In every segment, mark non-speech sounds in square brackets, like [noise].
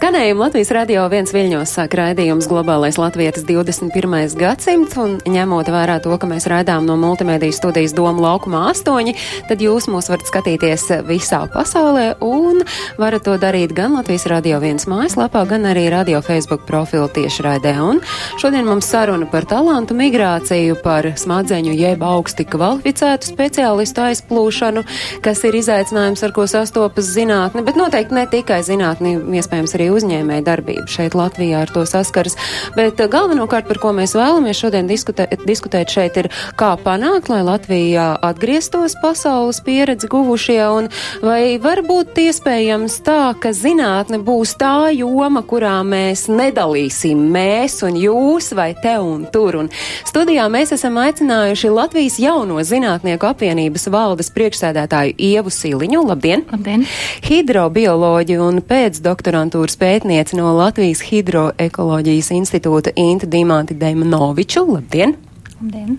Skanējumu Latvijas radio viens viļņos sāk raidījums Globālais Latvijas 21. gadsimts, un ņemot vērā to, ka mēs raidām no multimediju studijas Doma laukumā 8, tad jūs mūs varat skatīties visā pasaulē, un varat to darīt gan Latvijas radio viens mājaslapā, gan arī radio Facebook profilu tiešraidē. Un šodien mums saruna par talantu migrāciju, par smadzeņu jeb augsti kvalificētu speciālistu aizplūšanu, kas ir izaicinājums, ar ko sastopas zinātne, bet noteikti ne tikai zinātne iespējams arī uzņēmēja darbība šeit Latvijā ar to saskaras. Bet uh, galvenokārt, par ko mēs vēlamies šodien diskutēt, diskutēt šeit, ir kā panākt, lai Latvijā atgrieztos pasaules pieredzi guvušie, un vai var būt iespējams tā, ka zinātne būs tā joma, kurā mēs nedalīsim mēs un jūs vai te un tur. Un studijā mēs esam aicinājuši Latvijas jauno zinātnieku apvienības valdes priekšsēdētāju Ievu Siliņu. Labdien! Labdien! Hidrobioloģiju un pēcdoktorantūras pētnieci no Latvijas Hidroekoloģijas institūta Inta Dimanti Deimanoviču. Labdien! Labdien!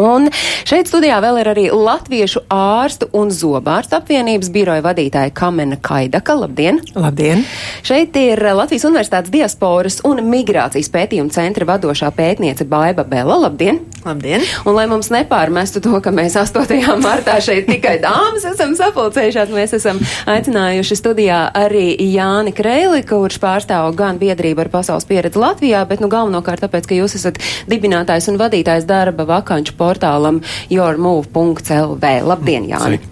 Un šeit studijā vēl ir arī Latviešu ārstu un zobārstu apvienības biroja vadītāja Kamena Kaidaka. Labdien! Labdien! Šeit ir Latvijas Universitātes diasporas un migrācijas pētījuma centra vadošā pētniece Baiba Bela. Labdien! Labdien! Un lai mums nepārmestu to, ka mēs 8. [laughs] martā šeit tikai dāmas esam sapulcējušās, mēs esam aicinājuši studijā arī Jāni Kreili, kurš pārstāv gan biedrību ar pasaules pieredzi Latvijā, bet nu galvenokārt tāpēc, ka jūs esat dibinātājs un vadītājs darba vakanču portālam yourmove.lv. Labdien, Jāni!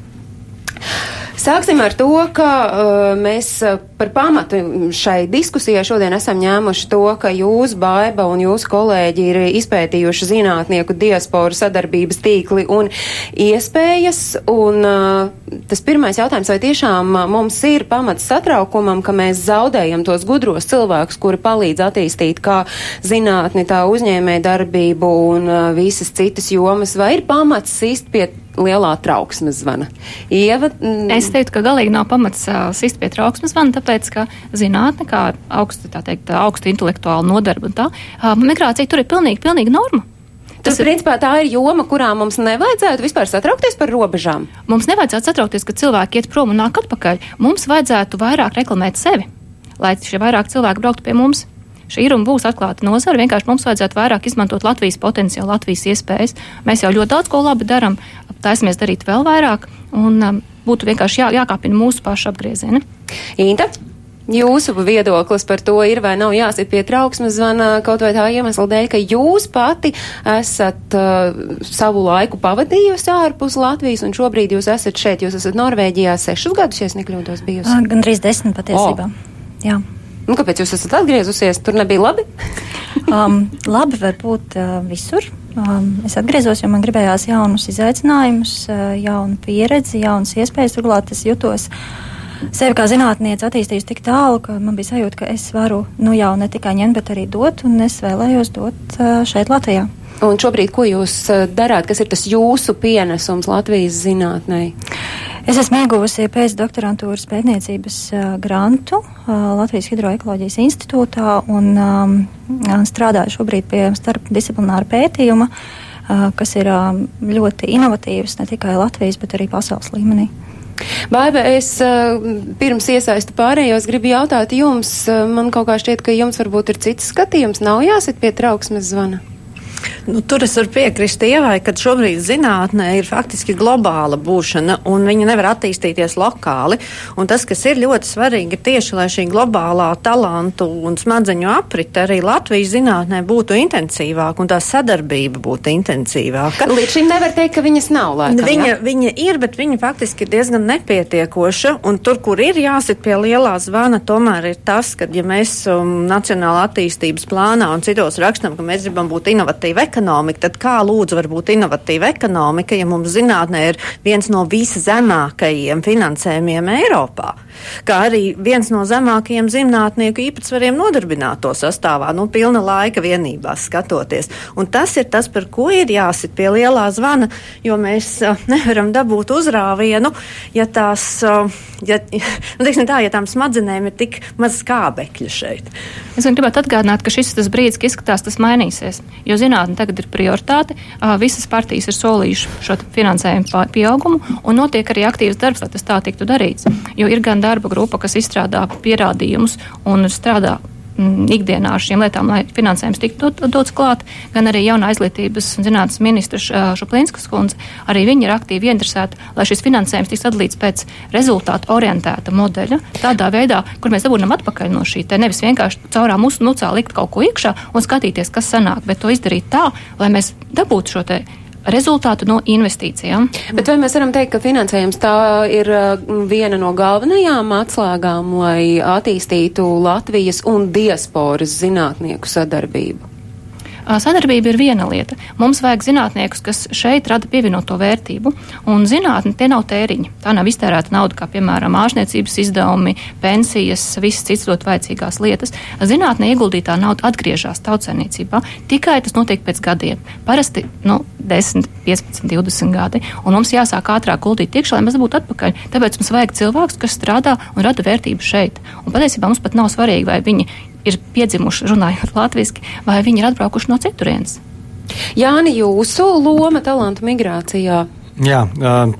Sāksim ar to, ka uh, mēs uh, par pamatu šai diskusijai šodien esam ņēmuši to, ka jūs, Baiba un jūsu kolēģi ir izpētījuši zinātnieku diasporu sadarbības tīkli un iespējas. Un uh, tas pirmais jautājums, vai tiešām mums ir pamats satraukumam, ka mēs zaudējam tos gudros cilvēkus, kuri palīdz attīstīt kā zinātni, tā uzņēmē darbību un uh, visas citas jomas, vai ir pamats sist pie lielā trauksmes zvana. Ieva, mm, Es teiktu, ka galīgi nav pamats uh, sist pie trauksmes zvana, tāpēc, ka zinātne, kā augsta, tā teikt, augsta intelektuāla nodarba un tā, uh, migrācija tur ir pilnīgi, pilnīgi norma. Tas, tas principā, tā ir joma, kurā mums nevajadzētu vispār satraukties par robežām. Mums nevajadzētu satraukties, ka cilvēki iet prom un nāk atpakaļ. Mums vajadzētu vairāk reklamēt sevi, lai šie vairāk cilvēki brauktu pie mums. Šī ir un būs atklāta nozara. Vienkārši mums vajadzētu vairāk izmantot Latvijas potenciālu, Latvijas iespējas. Mēs jau ļoti daudz ko labi darām, taisamies darīt vēl vairāk, un um, būtu vienkārši jā, jākāpina mūsu pašu apgriezieni. Inta? Jūsu viedoklis par to ir vai nav jāsit pie trauksmes zvana kaut vai tā iemesla dēļ, ka jūs pati esat uh, savu laiku pavadījusi ārpus Latvijas un šobrīd jūs esat šeit, jūs esat Norvēģijā sešus gadus, ja es nekļūdos, bijusi. Gan drīz desmit patiesībā. O. Jā. Un kāpēc jūs esat atgriezusies? Tur nebija labi? [laughs] um, labi var būt uh, visur. Um, es atgriezos, jo man gribējās jaunus izaicinājumus, uh, jaunu pieredzi, jaunas iespējas. Turklāt es jutos sevi kā zinātniece attīstījusi tik tālu, ka man bija sajūta, ka es varu nu jau ne tikai ņemt, bet arī dot, un es vēlējos dot uh, šeit Latvijā. Un šobrīd, ko jūs uh, darāt, kas ir tas jūsu pienesums Latvijas zinātnē? Es esmu ieguvusi pēcdoktorantūras pētniecības uh, grantu uh, Latvijas Hidroekoloģijas institūtā un um, strādāju šobrīd pie starpdisciplināra pētījuma, uh, kas ir um, ļoti inovatīvs ne tikai Latvijas, bet arī pasaules līmenī. Baiba, es pirms iesaistu pārējos gribu jautāt jums, man kaut kā šķiet, ka jums varbūt ir cits skatījums, nav jāsit pie trauksmes zvana. Nu, tur es varu piekrist Ievai, ka šobrīd zinātnē ir faktiski globāla būšana, un viņa nevar attīstīties lokāli. Un tas, kas ir ļoti svarīgi, ir tieši, lai šī globālā talantu un smadzeņu aprite arī Latvijas zinātnē būtu intensīvāka un tā sadarbība būtu intensīvāka. Līdz šim nevar teikt, ka viņas nav. Laikam, viņa, ja? viņa ir, bet viņa faktiski ir diezgan nepietiekoša. Un tur, kur ir jāsit pie lielā zvana, tomēr ir tas, ka, ja mēs um, Nacionālā attīstības plānā un citos rakstam, ka mēs gribam būt inovatīvi ekonomika, tad kā lūdzu var būt inovatīva ekonomika, ja mums zinātnē ir viens no viszemākajiem finansējumiem Eiropā? Kā arī viens no zemākajiem zinātnieku īpatsvariem nodarbināto sastāvā, nu, pilna laika vienībās skatoties. Un tas ir tas, par ko ir jāsit pie lielā zvana, jo mēs uh, [laughs] nevaram dabūt uzrāvienu, ja tās, uh, ja, [laughs] nu, teiksim tā, ja tām smadzenēm ir tik maz skābekļa šeit. Es gribētu atgādināt, ka šis ir tas brīdis, kad izskatās, tas mainīsies. Jo zinātnē tagad ir prioritāte. Uh, visas partijas ir solījušas šo finansējumu pieaugumu, un notiek arī aktīvs darbs, lai tas tā tiktu darīts. Jo ir gan darba grupa, kas izstrādā pierādījumus un strādā mm, ikdienā ar šīm lietām, lai finansējums tiktu dot, dots klāt, gan arī jaunā izglītības un zinātnes ministrs Šuplinskas kundze, arī viņi ir aktīvi interesēti, lai šis finansējums tiks atdalīts pēc rezultātu orientēta modeļa, tādā veidā, kur mēs dabūnam atpakaļ no šī, te nevis vienkārši caurām mūsu nucā likt kaut ko iekšā un skatīties, kas sanāk, bet to izdarīt tā, lai mēs dabūtu šo te rezultātu no investīcijām. Bet vai mēs varam teikt, ka finansējums tā ir viena no galvenajām atslēgām, lai attīstītu Latvijas un diasporas zinātnieku sadarbību? Sadarbība ir viena lieta. Mums vajag zinātniekus, kas šeit rada pievienoto vērtību. Un zinātne tie nav tēriņi. Tā nav iztērēta nauda, kā piemēram ārstniecības izdevumi, pensijas, visas citas ļoti vajadzīgās lietas. Zinātne ieguldītā nauda atgriežas tautsēmniecībā. Tikai tas notiek pēc gadiem. Parasti nu, 10, 15, 20 gadi. Un mums jāsāk ātrāk guldīt iekšā, lai mēs būtu atpakaļ. Tāpēc mums vajag cilvēkus, kas strādā un rada vērtību šeit. Un patiesībā mums pat nav svarīgi, vai viņi ir piedzimuši runājot latviešu, vai viņi ir atbraukuši no citurienes. Jāni, jūsu loma talantu migrācijā. Jā,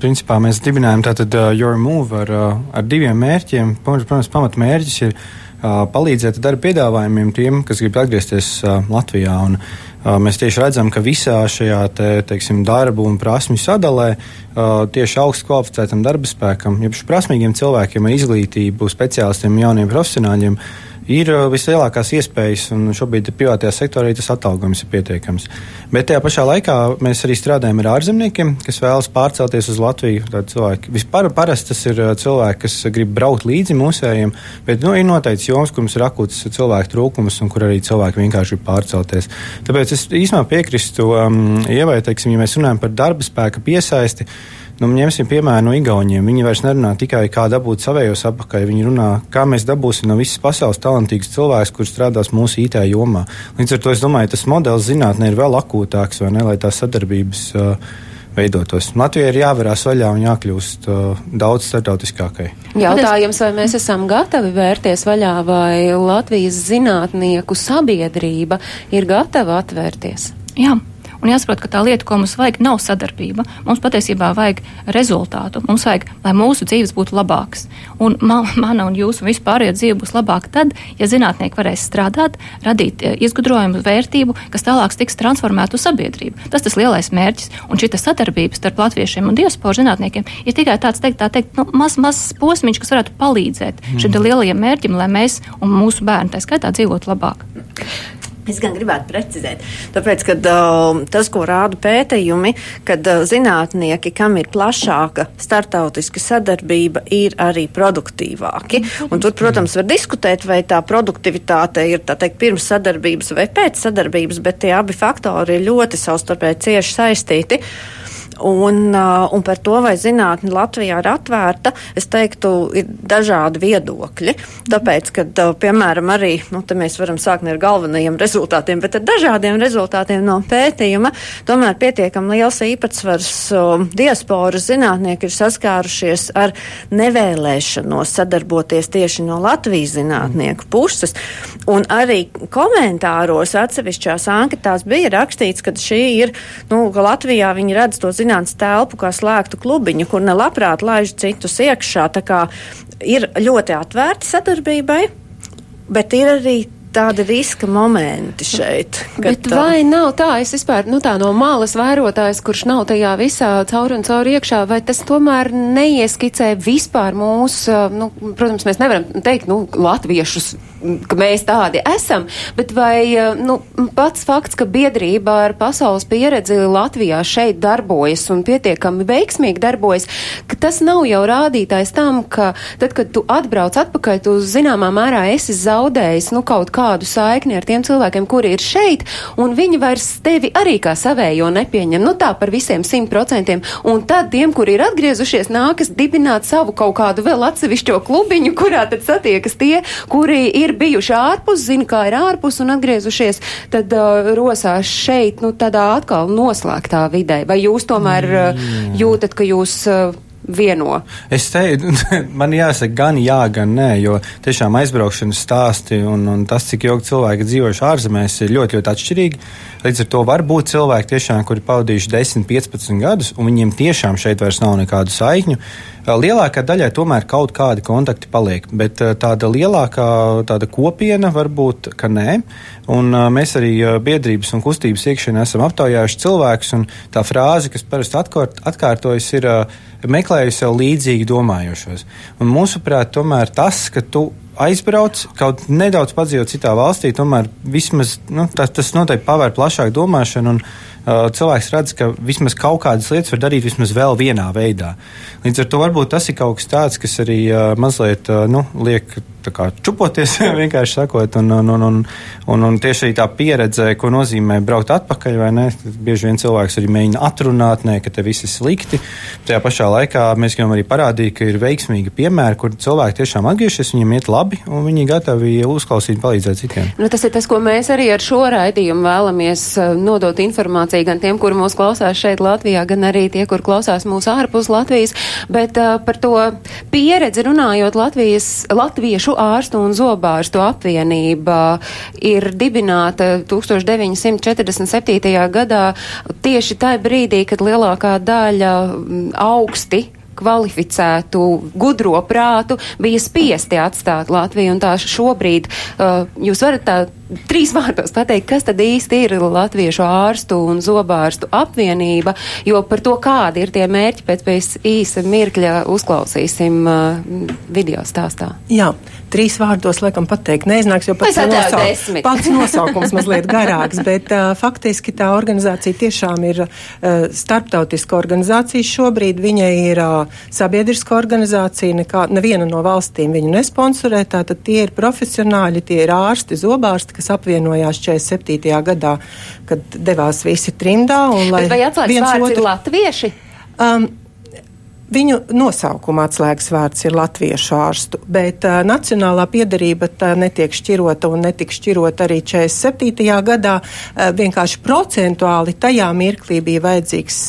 principā mēs dibinājām tātad Your Move ar, ar diviem mērķiem. Protams, pamatmērķis ir palīdzēt darba piedāvājumiem tiem, kas grib atgriezties Latvijā. Un, mēs tieši redzam, ka visā šajā te, teiksim, darbu un prasmju sadalē tieši augstu kvalificētam darba spēkam, jeb prasmīgiem cilvēkiem ar izglītību, speciālistiem, jauniem profesionāļiem, ir uh, vislielākās iespējas, un šobrīd privātajā sektorā tas atalgojums ir pietiekams. Bet tajā pašā laikā mēs arī strādājam ar ārzemniekiem, kas vēlas pārcelties uz Latviju. Vispār parasti tas ir uh, cilvēki, kas grib braukt līdzi mūsējiem, bet nu, ir noteikts joms, kur mums ir akūts cilvēku trūkums un kur arī cilvēki vienkārši grib pārcelties. Tāpēc es īstenībā piekrītu um, Ievai, teiksim, ja mēs runājam par darba spēka piesaisti. Nu, ņemsim piemēru no Igauniem. Viņi vairs nerunā tikai kā dabūt savējos apakaļ. Viņi runā, kā mēs dabūsim no visas pasaules talantīgus cilvēkus, kurš strādās mūsu IT jomā. Līdz ar to es domāju, tas modelis zinātnē ir vēl akūtāks, vai ne, lai tās sadarbības uh, veidotos. Latvijai ir jāvērās vaļā un jākļūst uh, daudz startautiskākai. Jautājums, vai mēs esam gatavi vērties vaļā, vai Latvijas zinātnieku sabiedrība ir gatava atvērties? Jā, Un jāsaprot, ka tā lieta, ko mums vajag, nav sadarbība. Mums patiesībā vajag rezultātu. Mums vajag, lai mūsu dzīves būtu labākas. Un man, mana un jūsu vispārējā dzīve būs labāka tad, ja zinātnieki varēs strādāt, radīt eh, izgudrojumu, vērtību, kas tālāk tiks transformēta uz sabiedrību. Tas tas lielais mērķis. Un šī sadarbība starp latviešiem un diasporu zinātniekiem ir tikai tāds, teikt, tā teikt, nu, mazs maz posmiņš, kas varētu palīdzēt mm. šim lielajam mērķim, lai mēs un mūsu bērni tā skaitā dzīvotu labāk. Es gan gribētu precizēt, tāpēc, ka uh, tas, ko rāda pētījumi, kad uh, zinātnieki, kam ir plašāka startautiska sadarbība, ir arī produktīvāki. Un tur, protams, var diskutēt, vai tā produktivitāte ir teikt pirms sadarbības vai pēc sadarbības, bet tie abi faktori ir ļoti savstarpēji cieši saistīti. Uh, Un, uh, un par to, vai zinātne Latvijā ir atvērta, es teiktu, ir dažādi viedokļi. Tāpēc, ka, uh, piemēram, arī nu, mēs varam sākt ne ar galvenajiem rezultātiem, bet ar dažādiem rezultātiem no pētījuma, tomēr pietiekami liels īpatsvars uh, diasporas zinātnieki ir saskārušies ar nevēlēšanos sadarboties tieši no Latvijas zinātnieku puses. Un arī komentāros atsevišķās anketās bija rakstīts, ka šī ir, nu, ka Latvijā viņi redz to zinātnieku finanses telpu kā slēgtu klubiņu, kur nelabprāt laiž citus iekšā. Tā kā ir ļoti atvērti sadarbībai, bet ir arī tādi riska momenti šeit. Bet tā... vai nav tā, es vispār, nu tā no malas vērotājs, kurš nav tajā visā cauri un cauri iekšā, vai tas tomēr neieskicē vispār mūsu, nu, protams, mēs nevaram teikt, nu, latviešus ka mēs tādi esam, bet vai nu, pats fakts, ka biedrība ar pasaules pieredzi Latvijā šeit darbojas un pietiekami veiksmīgi darbojas, ka tas nav jau rādītājs tam, ka tad, kad tu atbrauc atpakaļ, tu zināmā mērā esi zaudējis nu, kaut kādu saikni ar tiem cilvēkiem, kuri ir šeit, un viņi vairs tevi arī kā savējo nepieņem, nu tā par visiem simt procentiem, un tad tiem, kuri ir atgriezušies, nākas dibināt savu kaut kādu vēl atsevišķo klubiņu, kurā tad satiekas tie, kuri ir bijuši ārpus, zina, kā ir ārpus un atgriezušies, tad uh, rosās šeit, nu tādā atkal noslēgtā vidē. Vai jūs tomēr uh, jūtat, ka jūs uh, vieno. Es teiktu, [laughs] man jāsaka, gan jā, gan nē, jo tiešām aizbraukšanas stāsti un, un tas, cik ilgi cilvēki dzīvojuši ārzemēs, ir ļoti, ļoti atšķirīgi. Līdz ar to var būt cilvēki, tiešām, kuri pavadījuši 10, 15 gadus, un viņiem tiešām šeit vairs nav nekādu saikņu. Lielākā daļai tomēr kaut kādi kontakti paliek, bet tāda lielākā tāda kopiena varbūt, ka nē. Un, mēs arī biedrības un kustības iekšienē esam aptaujājuši cilvēkus, un tā frāze, kas parasti atkārt, atkārtojas, ir uh, meklēju sev līdzīgi domājošos. Un mūsuprāt, tomēr tas, ka tu aizbrauc, kaut nedaudz padzīvot citā valstī, tomēr vismaz nu, tas, tas noteikti pavēr plašāku domāšanu. Un, cilvēks redz, ka vismaz kaut kādas lietas var darīt vismaz vēl vienā veidā. Līdz ar to varbūt tas ir kaut kas tāds, kas arī uh, mazliet uh, nu, liek kā, čupoties, [laughs] vienkārši sakot, un, un, un, un, un, un tieši arī tā pieredze, ko nozīmē braukt atpakaļ, vai ne? Bieži vien cilvēks arī mēģina atrunāt, ne, ka te viss ir slikti. Tajā pašā laikā mēs gribam arī parādīt, ka ir veiksmīgi piemēri, kur cilvēki tiešām atgriežas, viņiem iet labi, un viņi gatavi uzklausīt, palīdzēt citiem. Nu, tas ir tas, ko mēs arī ar šo raidījumu vēlamies nodot informāciju gan tiem, kuri mūs klausās šeit Latvijā, gan arī tie, kur klausās mūs ārpus Latvijas, bet uh, par to pieredzi runājot Latvijas, Latviešu ārstu un zobārstu apvienība ir dibināta 1947. gadā tieši tajā brīdī, kad lielākā daļa augsti kvalificētu, gudro prātu bija spiesti atstāt Latviju. Un tā šobrīd uh, jūs varat tā trīs vārdos pateikt, kas tad īsti ir Latviešu ārstu un zobārstu apvienība, jo par to, kādi ir tie mērķi, pēc pēc īsa mirkļa uzklausīsim uh, video stāstā. Jā, trīs vārdos laikam pateikt neiznāks, jo pats, nosauk, pats nosaukums mazliet garāks, [laughs] bet uh, faktiski tā organizācija tiešām ir uh, starptautiska organizācija šobrīd. Viņa ir uh, sabiedriska organizācija, nekā, neviena no valstīm viņu nesponsorē, tātad tie ir profesionāļi, tie ir ārsti, zobārsti, kas apvienojās 47. gadā, kad devās visi trimdā. Bet vai atslēgas vārds otru... ir latvieši? Um, Viņu nosaukuma atslēgas vārds ir latviešu ārstu, bet uh, nacionālā piedarība tā netiek šķirota un netika šķirota arī 47. gadā. Uh, vienkārši procentuāli tajā mirklī bija vajadzīgs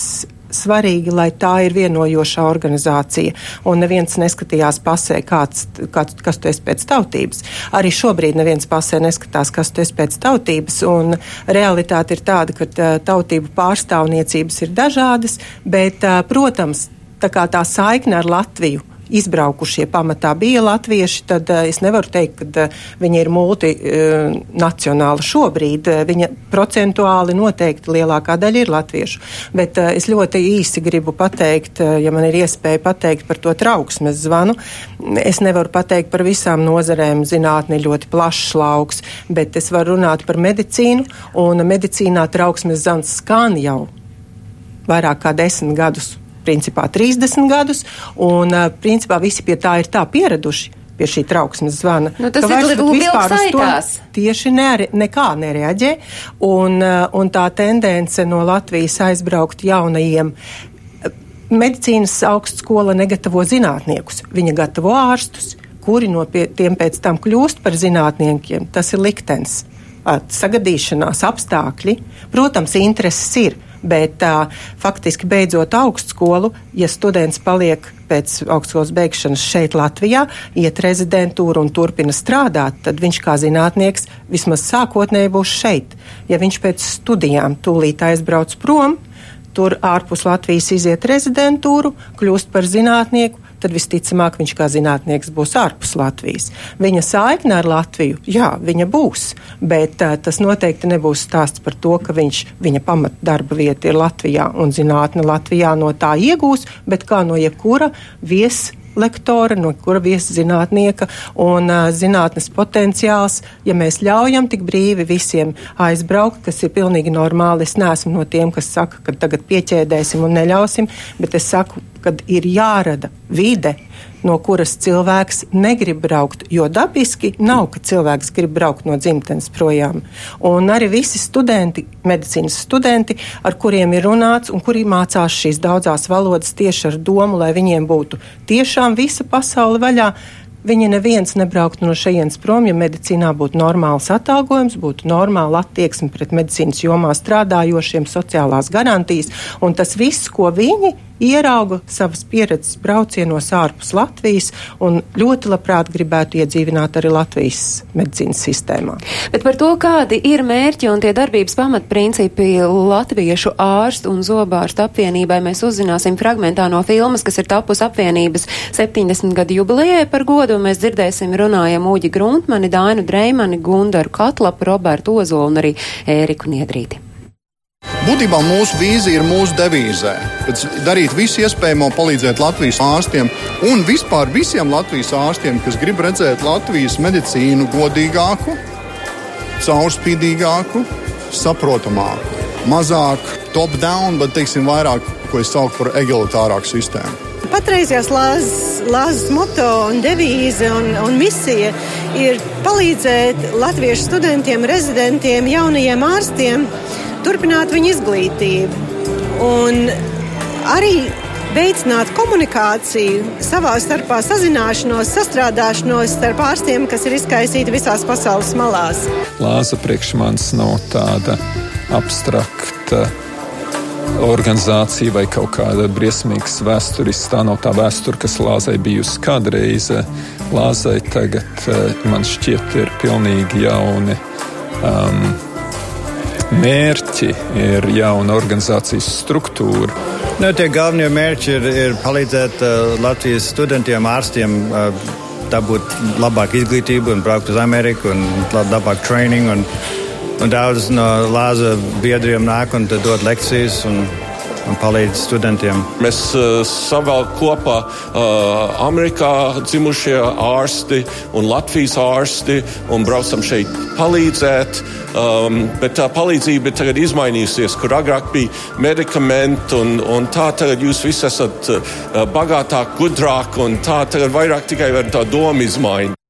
svarīgi, lai tā ir vienojošā organizācija, un neviens neskatījās pasē, kāds, kāds, kas tu esi pēc tautības. Arī šobrīd neviens pasē neskatās, kas tu esi pēc tautības, un realitāte ir tāda, ka tautību pārstāvniecības ir dažādas, bet, protams, tā tā saikne ar Latviju izbraukušie pamatā bija latvieši, tad uh, es nevaru teikt, ka uh, viņi ir multinacionāli uh, šobrīd. Viņa procentuāli noteikti lielākā daļa ir latviešu. Bet es ļoti īsi gribu pateikt, ja man ir iespēja pateikt par to trauksmes zvanu. Es nevaru pateikt par visām nozarēm. Zinātne ir ļoti plašs lauks, bet es varu runāt par medicīnu, un medicīnā trauksmes zvans skan jau vairāk kā desmit gadus principā 30 gadus, un principā visi pie tā ir tā pieraduši pie šī trauksmes zvana. Nu, tas ir vispār uz to tieši nere, nekā nereaģē, un, un tā tendence no Latvijas aizbraukt jaunajiem. Medicīnas augstskola negatavo zinātniekus, viņa gatavo ārstus, kuri no pie, tiem pēc tam kļūst par zinātniekiem. Tas ir liktenis, sagadīšanās apstākļi. Protams, intereses ir bet uh, faktiski beidzot augstskolu, ja students paliek pēc augstskolas beigšanas šeit Latvijā, iet rezidentūru un turpina strādāt, tad viņš kā zinātnieks vismaz sākotnēji būs šeit. Ja viņš pēc studijām tūlīt aizbrauc prom, tur ārpus Latvijas iziet rezidentūru, kļūst par zinātnieku, tad visticamāk viņš kā zinātnieks būs ārpus Latvijas. Viņa saikne ar Latviju, jā, viņa būs, bet uh, tas noteikti nebūs stāsts par to, ka viņš, viņa pamatdarba vieta ir Latvijā un zinātne Latvijā no tā iegūs, bet kā no jebkura viesa lektora, no kura vieszinātnieka un uh, zinātnes potenciāls, ja mēs ļaujam tik brīvi visiem aizbraukt, kas ir pilnīgi normāli. Es neesmu no tiem, kas saka, ka tagad pieķēdēsim un neļausim, bet es saku, kad ir jārada vide, no kuras cilvēks negrib braukt, jo dabiski nav, ka cilvēks grib braukt no dzimtenes projām. Un arī visi studenti, medicīnas studenti, ar kuriem ir runāts un kuri mācās šīs daudzās valodas tieši ar domu, lai viņiem būtu tiešām visa pasaule vaļā Viņi neviens nebrauktu no šejienes prom, ja medicīnā būtu normāls atalgojums, būtu normāla attieksme pret medicīnas jomā strādājošiem, sociālās garantijas, un tas viss, ko viņi ierauga savas pieredzes braucienos ārpus Latvijas un ļoti labprāt gribētu iedzīvināt arī Latvijas medicīnas sistēmā. Bet par to, kādi ir mērķi un tie darbības pamatprincipi Latviešu ārstu un zobārstu apvienībai, mēs uzzināsim fragmentā no filmas, kas ir tapus apvienības 70 gadu jubilejai par godu, un mēs dzirdēsim runājam Uģi Gruntmani, Dainu Dreimani, Gundaru Katlapu, Robertu Ozolu un arī Ēriku Niedrīti. Būtībā mūsu vīzija ir mūsu devīzē. Darīt visu iespējamo, palīdzēt Latvijas ārstiem un vispār visiem Latvijas ārstiem, kas grib redzēt Latvijas medicīnu godīgāku, caurspīdīgāku, saprotamāku. Mazāk top-down, bet teiksim, vairāk, ko es saucu par egalitārāku sistēmu. Patreizējās lāzes moto un devīze un, un misija ir palīdzēt latviešu studentiem, rezidentiem, jaunajiem ārstiem turpināt viņu izglītību. Un arī veicināt komunikāciju, savā starpā sazināšanos, sastrādāšanos starp ārstiem, kas ir izkaisīti visās pasaules malās. Lāza priekš manis nav tāda abstrakta organizācija vai kaut kāda briesmīga vēsturiska. Tā nav tā vēsture, kas Lāzai bijusi kādreiz. Lāzai tagad eh, man šķiet ir pilnīgi jauni. Um, mērķi, ir jauna organizācijas struktūra. Nu, tie galvenie mērķi ir, ir palīdzēt uh, Latvijas studentiem, ārstiem uh, dabūt labāku izglītību un braukt uz Ameriku un labāku treniņu. Un, daudz no lāza biedriem nāk un dod lekcijas. Un, un palīdz studentiem. Mēs uh, savēl kopā uh, Amerikā dzimušie ārsti un Latvijas ārsti un braucam šeit palīdzēt. Um, bet tā palīdzība ir tagad izmainījusies, kur agrāk bija medikamenti, un, un tā tagad jūs visi esat uh, bagātāk, gudrāk, un tā tagad vairāk tikai var tā doma izmainīt.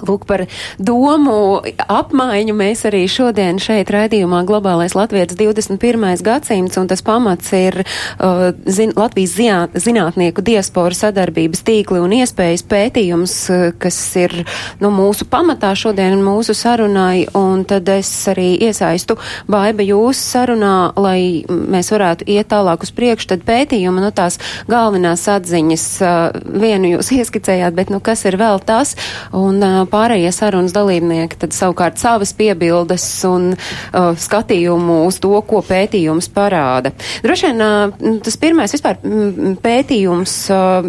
Lūk, par domu apmaiņu mēs arī šodien šeit raidījumā Globālais Latvijas 21. gadsimts, un tas pamats ir uh, zin, Latvijas ziņā, zinātnieku diasporu sadarbības tīkli un iespējas pētījums, uh, kas ir nu, mūsu pamatā šodien mūsu sarunai, un tad es arī iesaistu Baiba jūs sarunā, lai mēs varētu iet tālāk uz priekšu, tad pētījuma, nu tās galvenās atziņas, uh, vienu jūs ieskicējāt, bet nu kas ir vēl tas, un uh, pārējie sarunas dalībnieki tad savukārt savas piebildes un uh, skatījumu uz to, ko pētījums parāda. Droši vien uh, tas pirmais vispār pētījums uh,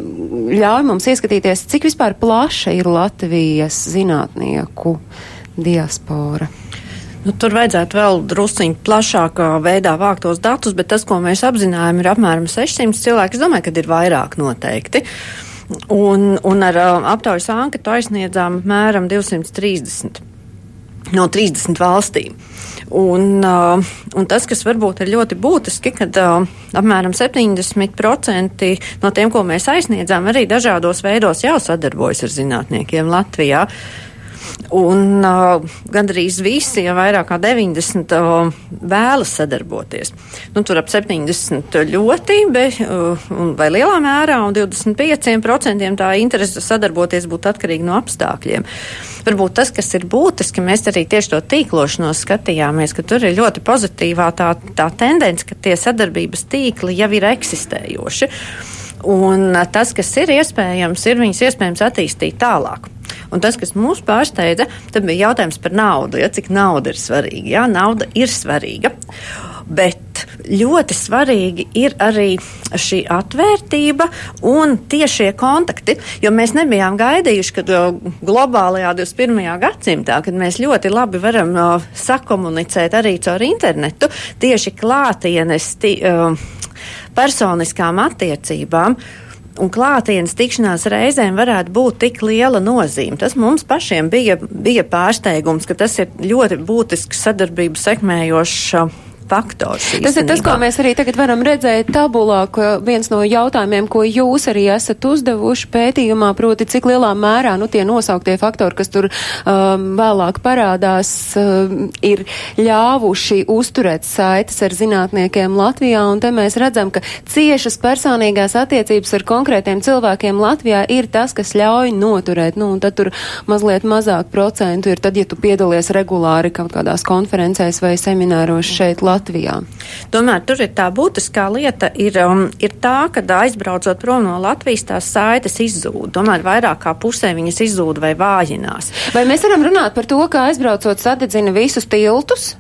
ļauj mums ieskatīties, cik vispār plaša ir Latvijas zinātnieku diaspora. Nu, tur vajadzētu vēl drusciņi plašākā veidā vākt tos datus, bet tas, ko mēs apzinājām, ir apmēram 600 cilvēki. Es domāju, ka ir vairāk noteikti. Uh, Un, un ar uh, aptaujas anketu aizsniedzām apmēram 230 no 30 valstīm. Un, uh, un tas, kas varbūt ir ļoti būtiski, kad uh, apmēram 70% no tiem, ko mēs aizsniedzām, arī dažādos veidos jau sadarbojas ar zinātniekiem Latvijā. Uh, Un uh, gandrīz visi, ja vairāk kā 90, uh, vēlas sadarboties. Nu, tur ap 70 ļoti, be, uh, vai lielā mērā, un 25% tā interese sadarboties būtu atkarīga no apstākļiem. Varbūt tas, kas ir būtiski, mēs arī tieši to tīklošanos skatījāmies, ka tur ir ļoti pozitīvā tā, tā tendence, ka tie sadarbības tīkli jau ir eksistējoši. Un tas, kas ir iespējams, ir viņus iespējams attīstīt tālāk. Un tas, kas mūs pārsteidza, bija jautājums par naudu. Ja, cik nauda ir svarīga? Jā, nauda ir svarīga. Bet ļoti svarīgi ir arī šī atvērtība un tiešie kontakti. Jo mēs nebijām gaidījuši, ka globālajā 21. gadsimtā, kad mēs ļoti labi varam uh, sakomunicēt arī caur internetu, tieši klātienes tī, uh, personiskām attiecībām. Un klātienes tikšanās reizēm varētu būt tik liela nozīme. Tas mums pašiem bija, bija pārsteigums, ka tas ir ļoti būtisks sadarbības sekmējošs faktors. Tas ir tas, ko mēs arī tagad varam redzēt tabulā, ka viens no jautājumiem, ko jūs arī esat uzdevuši pētījumā, proti, cik lielā mērā nu, tie nosauktie faktori, kas tur um, vēlāk parādās, um, ir ļāvuši uzturēt saites ar zinātniekiem Latvijā. Un te mēs redzam, ka ciešas personīgās attiecības ar konkrētiem cilvēkiem Latvijā ir tas, kas ļauj noturēt. Nu, un tad tur mazliet mazāk procentu ir tad, ja tu piedalies regulāri kaut kādās konferencēs vai semināros šeit Latvijā. Tomēr tur ir tā būtiskā lieta, ir, um, ir tā, ka aizbraucot prom no Latvijas, tās saites izzūd. Tomēr vairāk kā pusē viņas izzūd vai vājinās. Vai mēs varam runāt par to, ka aizbraucot sadedzina visus tiltus?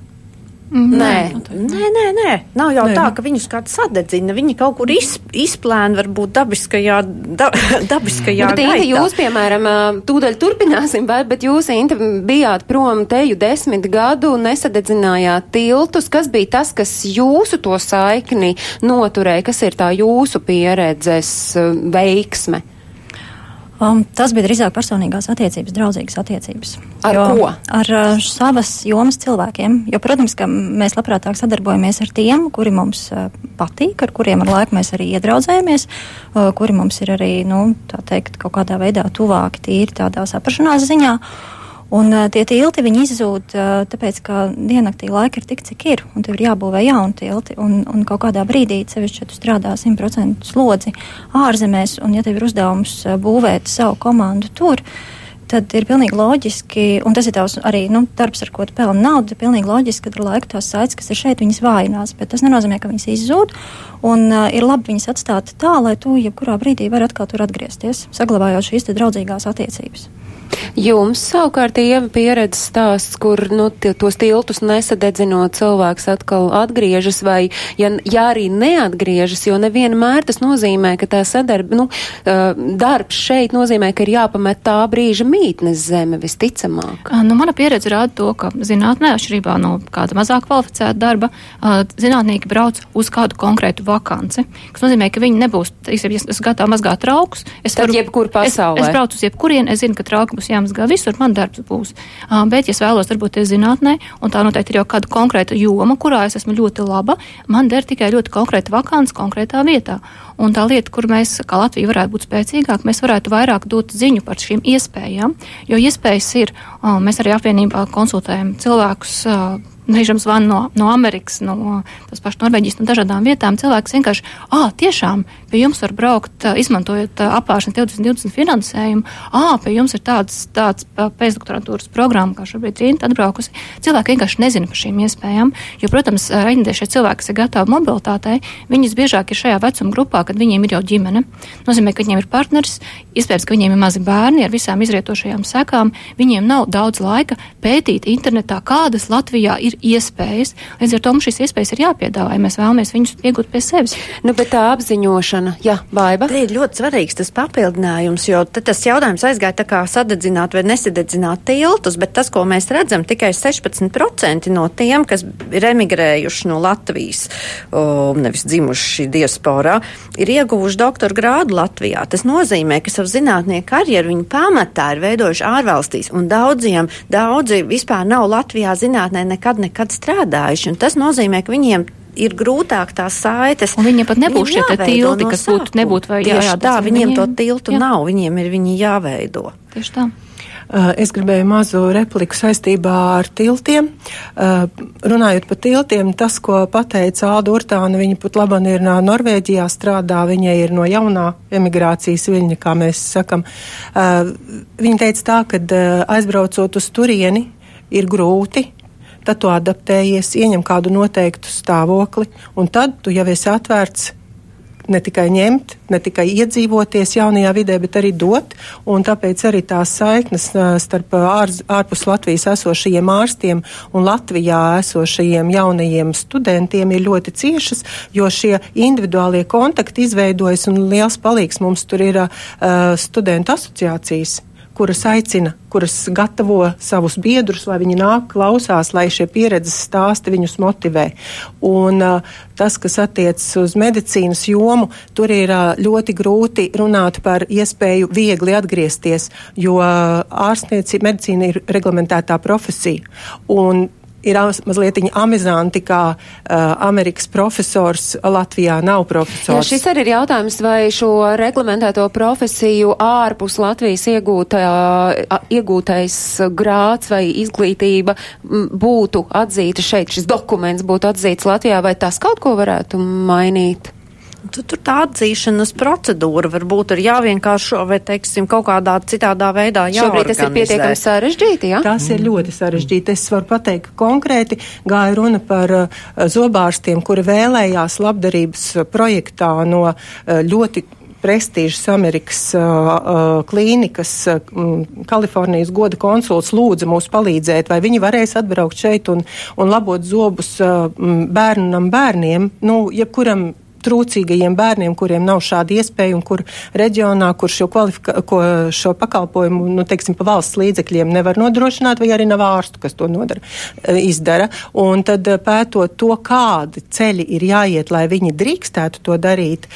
Nē, nē, nē, nē. Nav jau nē. tā, ka viņus kāds sadedzina. Viņi kaut kur iz, izplēna, varbūt dabiskajā, da, [laughs] dabiskajā nu, bet, Inta, jūs, piemēram, tūdaļ turpināsim, vai, bet jūs, Inta, bijāt prom teju desmit gadu, nesadedzinājāt tiltus. Kas bija tas, kas jūsu to saikni noturēja? Kas ir tā jūsu pieredzes veiksme? Um, tas bija drīzāk personīgās attiecības, draudzīgas attiecības. Ar jo, ko? Ar uh, savas jomas cilvēkiem. Jo, protams, ka mēs labprātāk sadarbojamies ar tiem, kuri mums uh, patīk, ar kuriem ar laiku mēs arī iedraudzējamies, uh, kuri mums ir arī, nu, tā teikt, kaut kādā veidā tuvāki, tīri tādā saprašanās ziņā. Uh, Un uh, tie tilti izzūd, uh, tāpēc, ka diennaktī laika ir tik, cik ir, un tev ir jābūvē jauni tilti. Un, un kaut kādā brīdī, sevišķi, ja tu strādā 100% slodzi ārzemēs, un ja tev ir uzdevums uh, būvēt savu komandu tur, tad ir pilnīgi loģiski, un tas ir tavs arī nu, darbs, ar ko tu pelni naudu, ir pilnīgi loģiski, ka ar laiku tās saites, kas ir šeit, viņas vājinās, bet tas nenozīmē, ka viņas izzūd, un uh, ir labi viņas atstāt tā, lai tu jebkurā brīdī vari atkal tur atgriezties, saglabājot šīs draudzīgās attiecības. Jums savukārt ir pieredze stāsts, kur nu, tos tiltus nesadedzinot cilvēks atkal atgriežas, vai ja, ja arī neatgriežas, jo nevienmēr tas nozīmē, ka tā sadarba, nu, darbs šeit nozīmē, ka ir jāpamet tā brīža mītnes zeme visticamāk. Nu, mana pieredze rāda to, ka zinātnē, atšķirībā no kāda mazāk kvalificēta darba, zinātnieki brauc uz kādu konkrētu vakanci, kas nozīmē, ka viņi nebūs, teiksim, ja es gatavu mazgāt traukus, es Tad varu, jebkur pasaulē. Es, es braucu uz jebkurien, es zinu, ka trauki būs jāmazgā visur, man darbs būs. Uh, bet, ja es vēlos darboties zinātnē, un tā noteikti ir jau kāda konkrēta joma, kurā es esmu ļoti laba, man der tikai ļoti konkrēta vakants konkrētā vietā. Un tā lieta, kur mēs, kā Latvija, varētu būt spēcīgāk, mēs varētu vairāk dot ziņu par šīm iespējām, jo iespējas ir, uh, mēs arī apvienībā konsultējam cilvēkus. Uh, Reizēm zvana no, no Amerikas, no tās pašas Norvēģijas, no dažādām vietām. Cilvēks vienkārši, ah, tiešām pie jums var braukt, izmantojot apvāršanu 2020 finansējumu. Ah, pie jums ir tāds, tāds pēcdoktorantūras programma, kā šobrīd Rīna atbraukusi. Cilvēki vienkārši nezina par šīm iespējām, jo, protams, šie cilvēki, kas ir gatavi mobilitātei, viņi biežāk ir šajā vecuma grupā, kad viņiem ir jau ģimene. Nozīmē, ka viņiem ir partneris, iespējams, ka viņiem ir mazi bērni ar visām izrietošajām sekām. Viņiem nav daudz laika pētīt internetā, kādas Latvijā ir iespējas. Līdz ar to mums šīs iespējas ir jāpiedāvā, ja mēs vēlamies viņus iegūt pie sevis. Nu, bet tā apziņošana, jā, baiva. Tā ir ļoti svarīgs tas papildinājums, jo tas jautājums aizgāja tā kā sadedzināt vai nesadedzināt tiltus, bet tas, ko mēs redzam, tikai 16% no tiem, kas ir emigrējuši no Latvijas, o, nevis dzimuši diasporā, ir ieguvuši doktora grādu Latvijā. Tas nozīmē, ka savu zinātnieku karjeru viņi pamatā ir veidojuši ārvalstīs, un daudziem, daudzi vispār nav Latvijā zinātnē nekad nekad strādājuši. Tas nozīmē, ka viņiem ir grūtāk tās saites. Un viņiem pat nebūs šie tilti, no kas būtu nebūtu vai jā, jā, tā, viņiem, viņiem to tiltu jā. nav, viņiem ir viņi jāveido. Tieši tā. Uh, es gribēju mazu repliku saistībā ar tiltiem. Uh, runājot par tiltiem, tas, ko pateica Alda Urtāna, viņa pat labam ir no Norvēģijā strādā, viņa ir no jaunā emigrācijas viņa, kā mēs sakam. Uh, viņa teica tā, ka aizbraucot uz turieni ir grūti, tad tu adaptējies, ieņem kādu noteiktu stāvokli, un tad tu jau esi atvērts ne tikai ņemt, ne tikai iedzīvoties jaunajā vidē, bet arī dot. Tāpēc arī tās saiknes starp ār, ārpus Latvijas esošajiem ārstiem un Latvijā esošajiem jaunajiem studentiem ir ļoti ciešas, jo šie individuālie kontakti izveidojas un liels palīgs mums tur ir uh, studentu asociācijas kuras aicina, kuras gatavo savus biedrus, lai viņi nāk, klausās, lai šie pieredzes stāsti viņus motivē. Un uh, tas, kas attiecas uz medicīnas jomu, tur ir uh, ļoti grūti runāt par iespēju viegli atgriezties, jo uh, ārstniecība medicīna ir reglamentētā profesija. Un ir mazliet amizanti, kā uh, Amerikas profesors Latvijā nav profesors. Jā, šis arī ir jautājums, vai šo reglamentēto profesiju ārpus Latvijas iegūtā, iegūtais grāts vai izglītība būtu atzīta šeit, šis dokuments būtu atzīts Latvijā, vai tas kaut ko varētu mainīt? Tu, tur tā atzīšanas procedūra varbūt ir jāvienkāršo vai, teiksim, kaut kādā citādā veidā jāorganizē. Šobrīd tas ir pietiekami sarežģīti, jā? Tas ir ļoti sarežģīti. Es varu pateikt konkrēti, gāja runa par uh, zobārstiem, kuri vēlējās labdarības projektā no uh, ļoti prestižas Amerikas uh, uh, klīnikas, uh, Kalifornijas goda konsuls lūdza mūs palīdzēt, vai viņi varēs atbraukt šeit un, un labot zobus uh, bērnam bērniem, nu, jebkuram trūcīgajiem bērniem, kuriem nav šāda iespēja un kur reģionā, kur šo, ko, šo pakalpojumu, nu, teiksim, pa valsts līdzekļiem nevar nodrošināt, vai arī nav ārstu, kas to nodara, eh, izdara. Un tad eh, pētot to, kādi ceļi ir jāiet, lai viņi drīkstētu to darīt,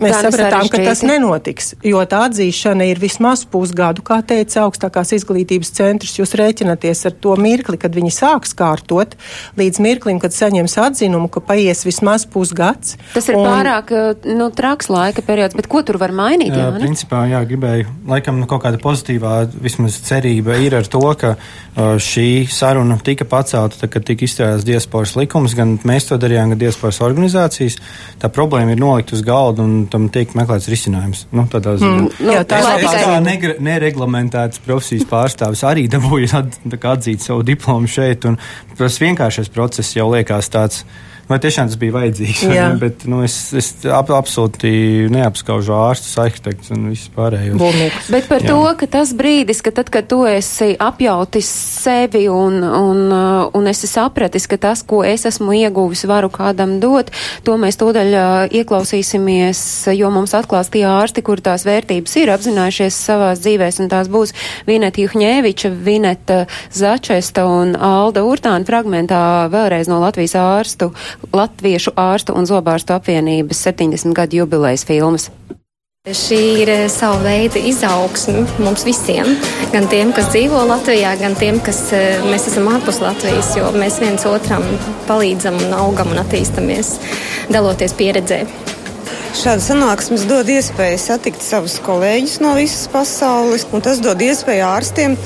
Mēs tā sapratām, ka tas nenotiks, jo tā atzīšana ir vismaz pusgadu, kā teica augstākās izglītības centrs. Jūs rēķinaties ar to mirkli, kad viņi sāks kārtot, līdz mirklim, kad saņems atzinumu, ka paies vismaz pusgads. Tas ir un... pārāk eh, nu, traks laika periods, bet ko tur var mainīt? Jā, jā principā, jā, gribēju, laikam, nu, kaut kāda pozitīvā vismaz cerība ir ar to, ka uh, šī saruna tika pacelta, tad, kad tika izstrādāts diasporas likums, gan mēs to darījām, gan diasporas organizācijas. Tā problēma ir nolikt uz galda un tam tiek meklēts risinājums. Nu, tādā ziņā. Mm, jā, tā es, es kā negre, nereglamentēts profesijas pārstāvis arī dabūju [laughs] at, atzīt savu diplomu šeit, un tas vienkāršais process jau liekas tāds vai tiešām tas bija vajadzīgs. Ne, bet nu, es, es ap, absolūti neapskaužu ārstus, arhitektus un visus pārējos. Bet par Jā. to, ka tas brīdis, ka tad, kad tu esi apjautis sevi un, un, uh, un esi sapratis, ka tas, ko es esmu ieguvis, varu kādam dot, to mēs tūdaļ uh, ieklausīsimies, jo mums atklās tie ārsti, kur tās vērtības ir apzinājušies savās dzīvēs, un tās būs Vineta Juhņēviča, Vineta Začesta un Alda Urtāna fragmentā vēlreiz no Latvijas ārstu Latviešu ārstu un zobārstu apvienības 70 gadu jubilejas filmas. Šī ir eh, sava veida izaugsme mums visiem, gan tiem, kas dzīvo Latvijā, gan tiem, kas eh, mēs esam ārpus Latvijas, jo mēs viens otram palīdzam un augam un attīstamies, daloties pieredzē. Šāda sanāksmes dod iespēju satikt savus kolēģus no visas pasaules, un tas dod iespēju ārstiem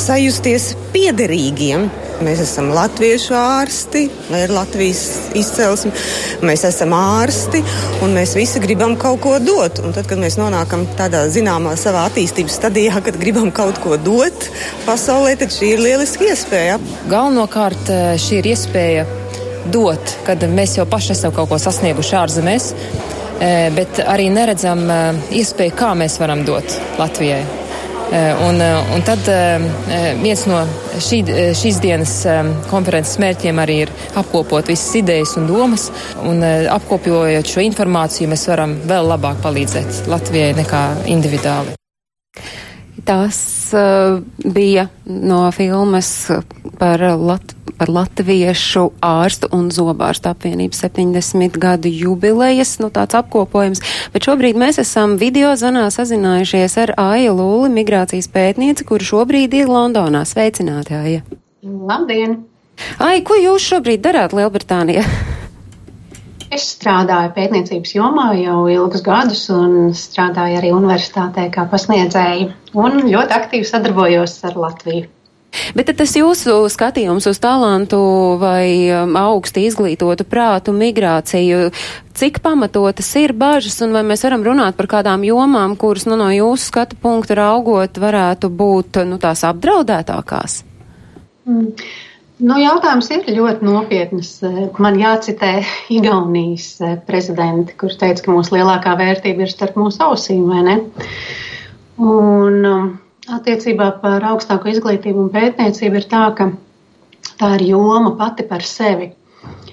sajusties piederīgiem Mēs esam latviešu ārsti, vai ir Latvijas izcelsme. Mēs esam ārsti un mēs visi gribam kaut ko dot. Un tad, kad mēs nonākam tādā zināmā savā attīstības stadijā, kad gribam kaut ko dot pasaulē, tad šī ir lieliska iespēja. Galvenokārt eh, šī ir iespēja dot, kad mēs jau paši esam kaut ko sasnieguši ārzemēs, bet arī neredzam eh, iespēju, kā mēs varam dot Latvijai. Eh, un, eh, un tad eh, viens no šī, šīs dienas konferences mērķiem arī ir apkopot visas idejas un domas, un apkopojot šo informāciju, mēs varam vēl labāk palīdzēt Latvijai nekā individuāli. Uh, bija no filmas par Latviju par latviešu ārstu un zobārstu apvienības 70 gadu jubilejas, nu tāds apkopojums, bet šobrīd mēs esam video zanā sazinājušies ar Aija Lūli, migrācijas pētnieci, kuru šobrīd ir Londonā. Sveicināti, Aija! Labdien! Ai, ko jūs šobrīd darāt Lielbritānijā? [laughs] Es strādāju pētniecības jomā jau ilgus gadus un strādāju arī universitātē kā pasniedzēja un ļoti aktīvi sadarbojos ar Latviju. Bet tas jūsu skatījums uz talantu vai um, augsti izglītotu prātu migrāciju, cik pamatotas ir bažas un vai mēs varam runāt par kādām jomām, kuras nu, no jūsu skatu punkta raugot varētu būt nu, tās apdraudētākās? Mm. Nu, jautājums ir ļoti nopietns. Man jācitē Igaunijas prezidenti, kurš teica, ka mūsu lielākā vērtība ir starp mūsu ausīm, vai ne? Un, um, attiecībā par augstāko izglītību un pētniecību ir tā, ka tā ir joma pati par sevi.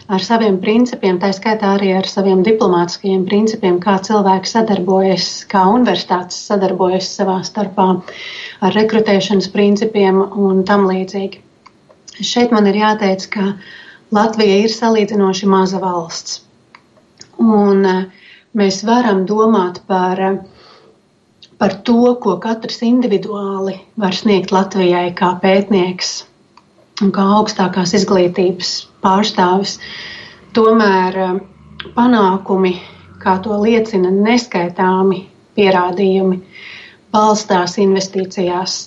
Ar saviem principiem, tā skaitā arī ar saviem diplomātiskajiem principiem, kā cilvēki sadarbojas, kā universitātes sadarbojas savā starpā, ar rekrutēšanas principiem un tam līdzīgi. Šeit man ir jāteic, ka Latvija ir salīdzinoši maza valsts. Un eh, mēs varam domāt par uh, par to, ko katrs individuāli var sniegt Latvijai kā pētnieks un kā augstākās izglītības pārstāvis. Tomēr uh, panākumi, kā to liecina neskaitāmi pierādījumi, balstās investīcijās.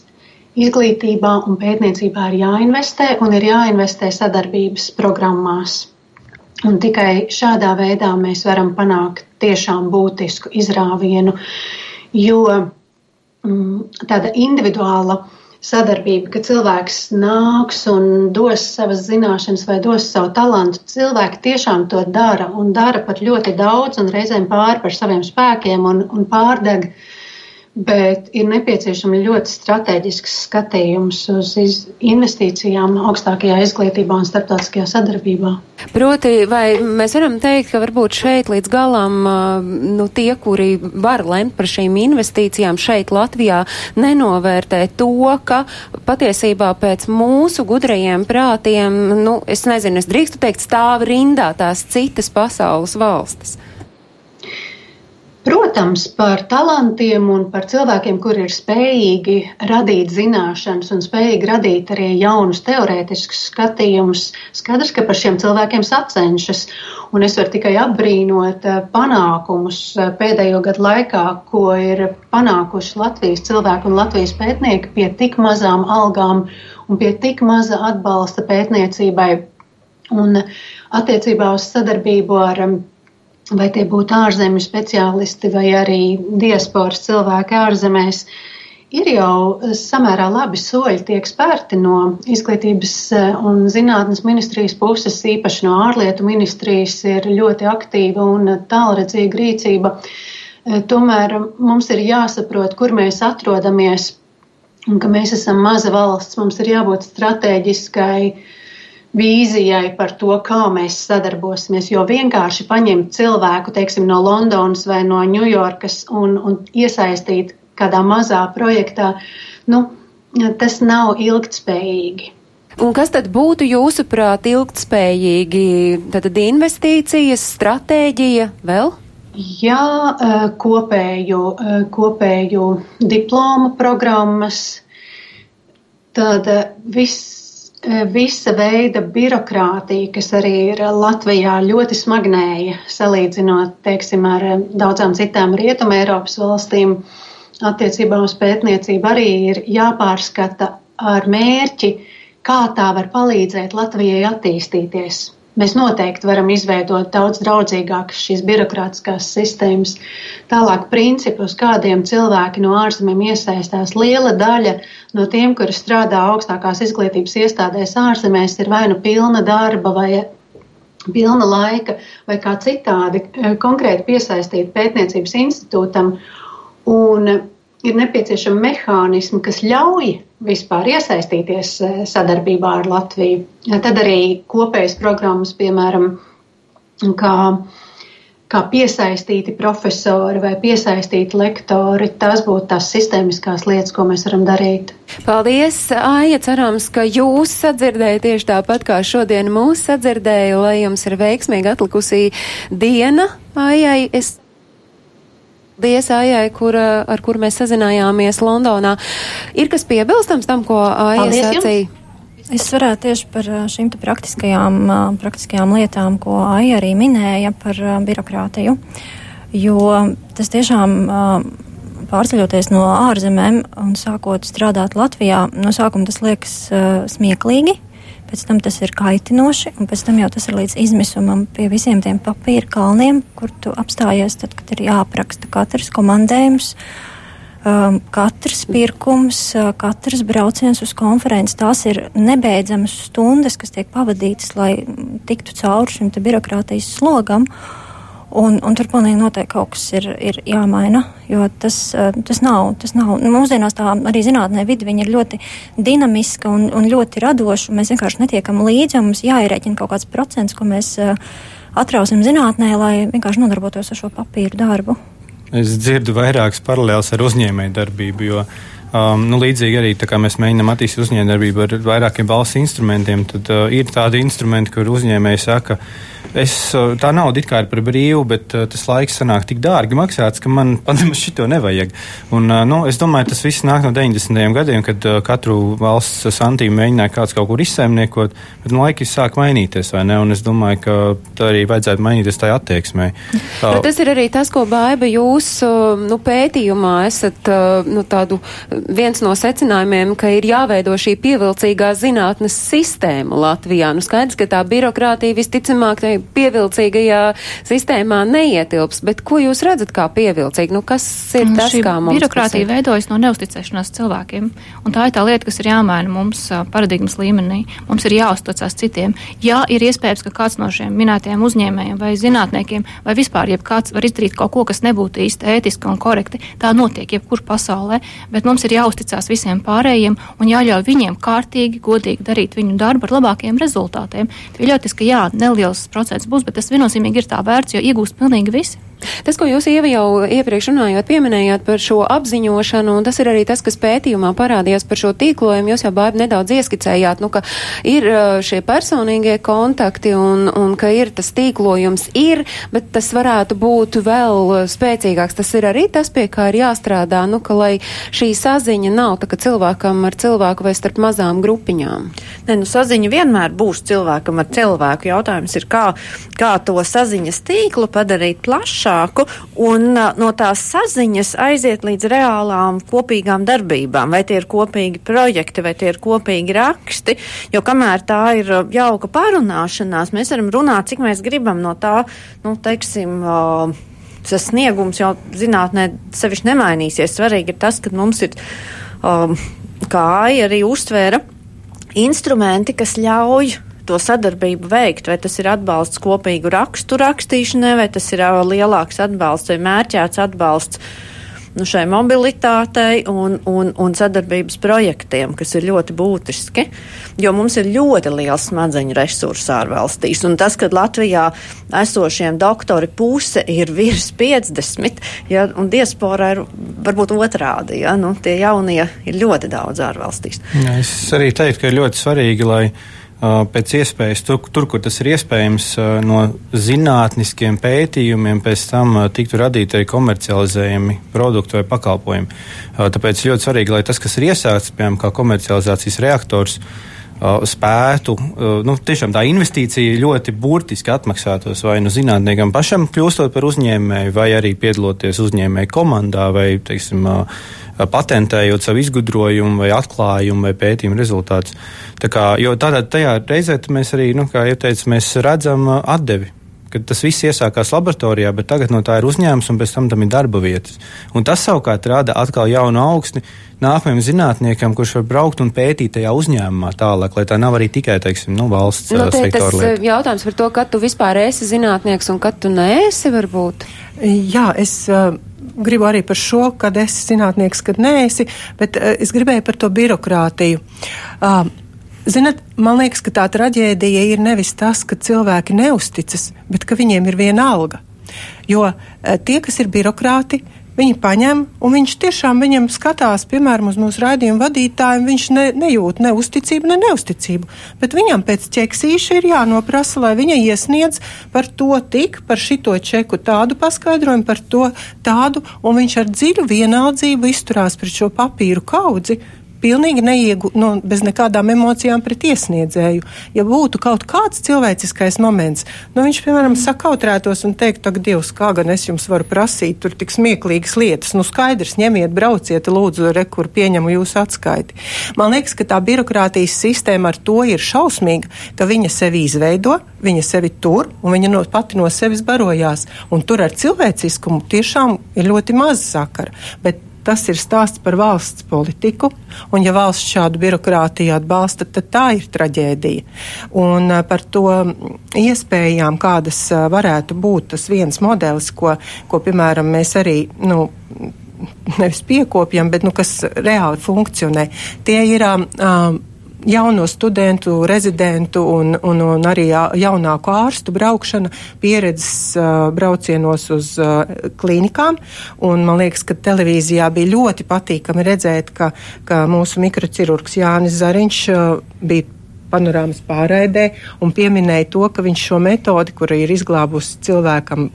Izglītībā un pētniecībā ir jāinvestē un ir jāinvestē sadarbības programmās. Un tikai šādā veidā mēs varam panākt tiešām būtisku izrāvienu, jo mm, tāda individuāla sadarbība, ka cilvēks nāks un dos savas zināšanas vai dos savu talantu. Cilvēki tiešām to dara un dara pat ļoti daudz un reizēm pāri par saviem spēkiem un, un pārdeg uh, bet ir nepieciešams ļoti strateģisks skatījums uz investīcijām augstākajā izglītībā un starptautiskajā sadarbībā. Proti, vai mēs varam teikt, ka varbūt šeit līdz galam nu, tie, kuri var lemt par šīm investīcijām šeit Latvijā, nenovērtē to, ka patiesībā pēc mūsu gudrajiem prātiem, nu, es nezinu, es drīkstu teikt, stāv rindā tās citas pasaules valstis. Protams, par talantiem un par cilvēkiem, kuri ir spējīgi radīt zināšanas un spējīgi radīt arī jaunus teorētiskus skatījumus. Skaidrs, ka par šiem cilvēkiem sacenšas, un es varu tikai apbrīnot eh, panākumus eh, pēdējo gadu laikā, ko ir panākuši Latvijas cilvēki un Latvijas pētnieki pie tik mazām algām un pie tik maza atbalsta pētniecībai. Un attiecībā uz sadarbību ar vai tie būtu ārzemju speciālisti vai arī diasporas cilvēki ārzemēs, ir jau samērā labi soļi tiek spērti no izglītības eh, un zinātnes ministrijas puses, īpaši no ārlietu ministrijas ir ļoti aktīva un tālredzīga rīcība. Eh, tomēr mums ir jāsaprot, kur mēs atrodamies un ka mēs esam maza valsts, mums ir jābūt strateģiskai uh, vīzijai par to, kā mēs sadarbosimies. Jo vienkārši paņemt cilvēku, teiksim, no Londonas vai no Ņujorkas un, un iesaistīt kādā mazā projektā, nu, tas nav ilgtspējīgi. Un kas tad būtu jūsuprāt ilgtspējīgi? Tad investīcijas, stratēģija vēl? Jā, eh, kopēju, eh, kopēju diplomu programmas. Tad eh, viss visa veida birokrātija, kas arī ir Latvijā ļoti smagnēja, salīdzinot, teiksim, ar daudzām citām Rietuma Eiropas valstīm, attiecībā uz pētniecību arī ir jāpārskata ar mērķi, kā tā var palīdzēt Latvijai attīstīties. Mēs noteikti varam izveidot daudz draudzīgākas šīs birokrātiskās sistēmas. Tālāk, principi, uz kādiem cilvēki no ārzemēm iesaistās. Liela daļa no tiem, kuri strādā augstākās izglītības iestādēs ārzemēs, ir vai nu pilna darba vai pilna laika vai kā citādi eh, konkrēti piesaistīti pētniecības institūtam. Un ir nepieciešami mehānismi, kas ļauj vispār iesaistīties e, sadarbībā ar Latviju. Tad arī kopējas programmas, piemēram, kā, kā piesaistīti profesori vai piesaistīti lektori, tās būtu tās sistēmiskās lietas, ko mēs varam darīt. Paldies, Aija, cerams, ka jūs sadzirdējat tieši tāpat, kā šodien mūs sadzirdēja, lai jums ir veiksmīgi atlikusī diena. Aijai, es Paldies Ājai, kur, ar kur mēs sazinājāmies Londonā. Ir kas piebilstams tam, ko Āja sacīja? Es varētu tieši par šīm praktiskajām, praktiskajām lietām, ko Aija arī minēja par birokrātiju, jo tas tiešām pārceļoties no ārzemēm un sākot strādāt Latvijā, no sākuma tas liekas smieklīgi, pēc tam tas ir kaitinoši, un pēc tam jau tas ir līdz izmisumam pie visiem tiem papīra kalniem, kur tu apstājies, tad, kad ir jāapraksta katrs komandējums. Um, katrs pirkums, uh, katrs brauciens uz konferenci, tās ir nebeidzamas stundas, kas tiek pavadītas, lai tiktu cauri šim birokrātijas slogam. Uh, Un, un tur pilnīgi noteikti kaut kas ir, ir jāmaina, jo tas, eh, tas nav. Tas nav. Nu, mūsdienās tā arī zinātnē vidi ir ļoti dinamiska un, un ļoti radoša. Mēs vienkārši netiekam līdzi, un mums jāierēķina kaut kāds procents, ko mēs uh, atrausim zinātnē, lai vienkārši nodarbotos ar šo papīru darbu. Es dzirdu vairākas paralēlas ar uzņēmēju darbību, jo um, nu, līdzīgi arī mēs mēģinām attīstīt uzņēmējdarbību ar vairākiem valsts instrumentiem. Tad uh, ir tādi instrumenti, kur uzņēmēji saka, es, tā nauda it kā ir par brīvu, bet uh, tas laiks sanāk tik dārgi maksāts, ka man [laughs] patīk šito nevajag. Un, uh, nu, es domāju, tas viss nāk no 90. gadiem, kad katru valsts santīmu mēģināja kāds kaut kur izsaimniekot, bet nu, laiki sāk mainīties, vai ne? Un es domāju, ka tā arī vajadzētu mainīties tajā attieksmē. Uh, bet tas ir arī tas, ko Baiba jūs nu, pētījumā esat nu, tādu viens no secinājumiem, ka ir jāveido šī pievilcīgā zinātnes sistēma Latvijā. Nu, skaidrs, ka tā birokrātija visticamāk pievilcīgajā sistēmā neietilps, bet ko jūs redzat kā pievilcīgi? Nu, kas ir nu, tas, kā mums birokrātija veidojas no neusticēšanās cilvēkiem, un tā ir tā lieta, kas ir jāmaina mums paradigmas līmenī. Mums ir jāuzticas citiem. Jā, ir iespējams, ka kāds no šiem minētajiem uzņēmējiem vai zinātniekiem vai vispār jebkāds var izdarīt kaut ko, kas nebūtu īsti ētiski un korekti. Tā notiek jebkur pasaulē, bet mums ir jāuzticas visiem pārējiem un jāļauj viņiem kārtīgi, godīgi darīt viņu darbu ar labākiem rezultātiem. Pieļauties, ka jā, neliels procents būs, bet tas viennozīmīgi ir tā vērts, jo iegūst pilnīgi visi. Tas, ko jūs Ieva jau iepriekš runājot, pieminējāt par šo apziņošanu, un tas ir arī tas, kas pētījumā parādījās par šo tīklojumu. Jūs jau bābi nedaudz ieskicējāt, nu, ka ir šie personīgie kontakti un, un ka ir tas tīklojums ir, bet tas varētu būt vēl spēcīgāks. Tas ir arī tas, pie kā ir jāstrādā, nu, ka lai šī saziņa nav tā, ka cilvēkam ar cilvēku vai starp mazām grupiņām. Ne, nu, saziņa vienmēr būs cilvēkam ar cilvēku. Jautājums ir, kā, kā to saziņas tīklu padarīt plašāku plašāku un no tās saziņas aiziet līdz reālām kopīgām darbībām. Vai tie ir kopīgi projekti, vai tie ir kopīgi raksti. Jo kamēr tā ir jauka pārunāšanās, mēs varam runāt, cik mēs gribam no tā, nu, teiksim, tas sniegums jau zinātnē sevišķi nemainīsies. Svarīgi ir tas, ka mums ir, kā arī uztvēra, instrumenti, kas ļauj to sadarbību veikt, vai tas ir atbalsts kopīgu rakstu rakstīšanai, vai tas ir lielāks atbalsts vai mērķēts atbalsts nu, šai mobilitātei un, un, un sadarbības projektiem, kas ir ļoti būtiski, jo mums ir ļoti liels smadzeņu resursi ārvalstīs. Un tas, ka Latvijā esošiem doktori puse ir [laughs] virs 50, ja, un diaspora ir varbūt otrādi, ja, nu, tie jaunie ir ļoti daudz ārvalstīs. Es arī teiktu, ka ir ļoti svarīgi, lai pēc iespējas tur, tur, kur tas ir iespējams, no zinātniskiem pētījumiem pēc tam tiktu radīti arī komercializējami produkti vai pakalpojumi. Tāpēc ļoti svarīgi, lai tas, kas ir iesākts, piemēram, kā komercializācijas reaktors, spētu, nu, tiešām tā investīcija ļoti burtiski atmaksātos vai nu zinātniekam pašam kļūstot par uzņēmēju, vai arī piedaloties uzņēmēju komandā, vai, teiksim, patentējot savu izgudrojumu vai atklājumu vai pētījumu rezultātus. Tā kā, jo tādā tajā reizē mēs arī, nu, kā jau teicu, mēs redzam atdevi kad tas viss iesākās laboratorijā, bet tagad no tā ir uzņēmums un pēc tam tam ir darba vietas. Un tas savukārt rada atkal jaunu augstni nākamajam zinātniekam, kurš var braukt un pētīt tajā uzņēmumā tālāk, lai tā nav arī tikai, teiksim, nu, valsts nu, sektora lieta. Tas jautājums par to, kad tu vispār esi zinātnieks un kad tu neesi varbūt. Jā, es. Uh gribu arī par šo, kad esi zinātnieks, kad neesi, bet uh, es gribēju par to birokrātiju. Uh, Ziniet, man liekas, ka tā traģēdija ir nevis tas, ka cilvēki neusticas, bet ka viņiem ir viena alga. Jo uh, tie, kas ir birokrāti, Viņi paņem, un viņš tiešām viņam skatās, piemēram, uz mūsu raidījumu vadītājiem. Viņš ne, nejūt ne uzticību, ne neusticību. Bet viņam pēc ķeksīša ir jānoprasa, lai viņa iesniedz par to tik, par šito čeku tādu paskaidrojumu, par to tādu, un viņš ar dziļu vienaldzību izturās pret šo papīru kaudzi pilnīgi neiegu, no, bez nekādām emocijām pret iesniedzēju. Ja būtu kaut kāds cilvēciskais moments, nu viņš, piemēram, sakautrētos un teikt, ak, Dievs, kā gan es jums varu prasīt tur tik smieklīgas lietas, nu skaidrs, ņemiet, brauciet, lūdzu, re, kur pieņemu jūsu atskaiti. Man liekas, ka tā birokrātijas sistēma ar to ir šausmīga, ka viņa sevi izveido, viņa sevi tur, un viņa no, pati no sevis barojās, un tur ar cilvēciskumu tiešām ir ļoti maz sakara. Bet Tas ir stāsts par valsts politiku, un ja valsts šādu birokrātiju atbalsta, tad tā ir traģēdija. Un eh, par to iespējām, kādas eh, varētu būt tas viens modelis, ko, ko piemēram, mēs arī, nu, nevis piekopjam, bet nu, kas reāli funkcionē. Tie ir um, jauno studentu, rezidentu un, un, un arī jaunāku ārstu braukšana, pieredzes uh, braucienos uz uh, klīnikām. Un man liekas, ka televīzijā bija ļoti patīkami redzēt, ka, ka mūsu mikroķirurgs Jānis Zariņš uh, bija panorāmas pārraidē un pieminēja to, ka viņš šo metodi, kura ir izglābusi cilvēkam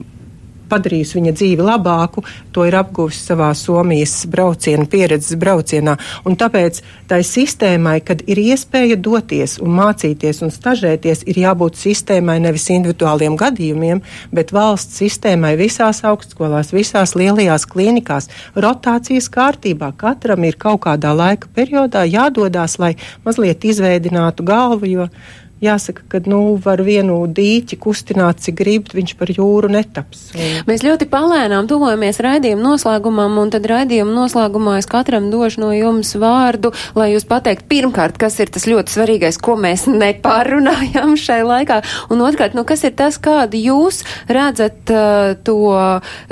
padarījusi viņa dzīvi labāku, to ir apguvis savā Somijas brauciena pieredzes braucienā. Un tāpēc tai sistēmai, kad ir iespēja doties un mācīties un stažēties, ir jābūt sistēmai nevis individuāliem gadījumiem, bet valsts sistēmai visās augstskolās, visās lielajās klīnikās, rotācijas kārtībā. Katram ir kaut kādā laika periodā jādodās, lai mazliet izveidinātu galvu, jo jāsaka, ka nu, var vienu dīķi kustināt, cik grib, viņš par jūru netaps. Un... Mēs ļoti palēnām tuvojamies raidījuma noslēgumam, un tad raidījuma noslēgumā es katram došu no jums vārdu, lai jūs pateikt pirmkārt, kas ir tas ļoti svarīgais, ko mēs [laughs] nepārunājam šai laikā, un otrkārt, nu, kas ir tas, kādi jūs redzat uh, to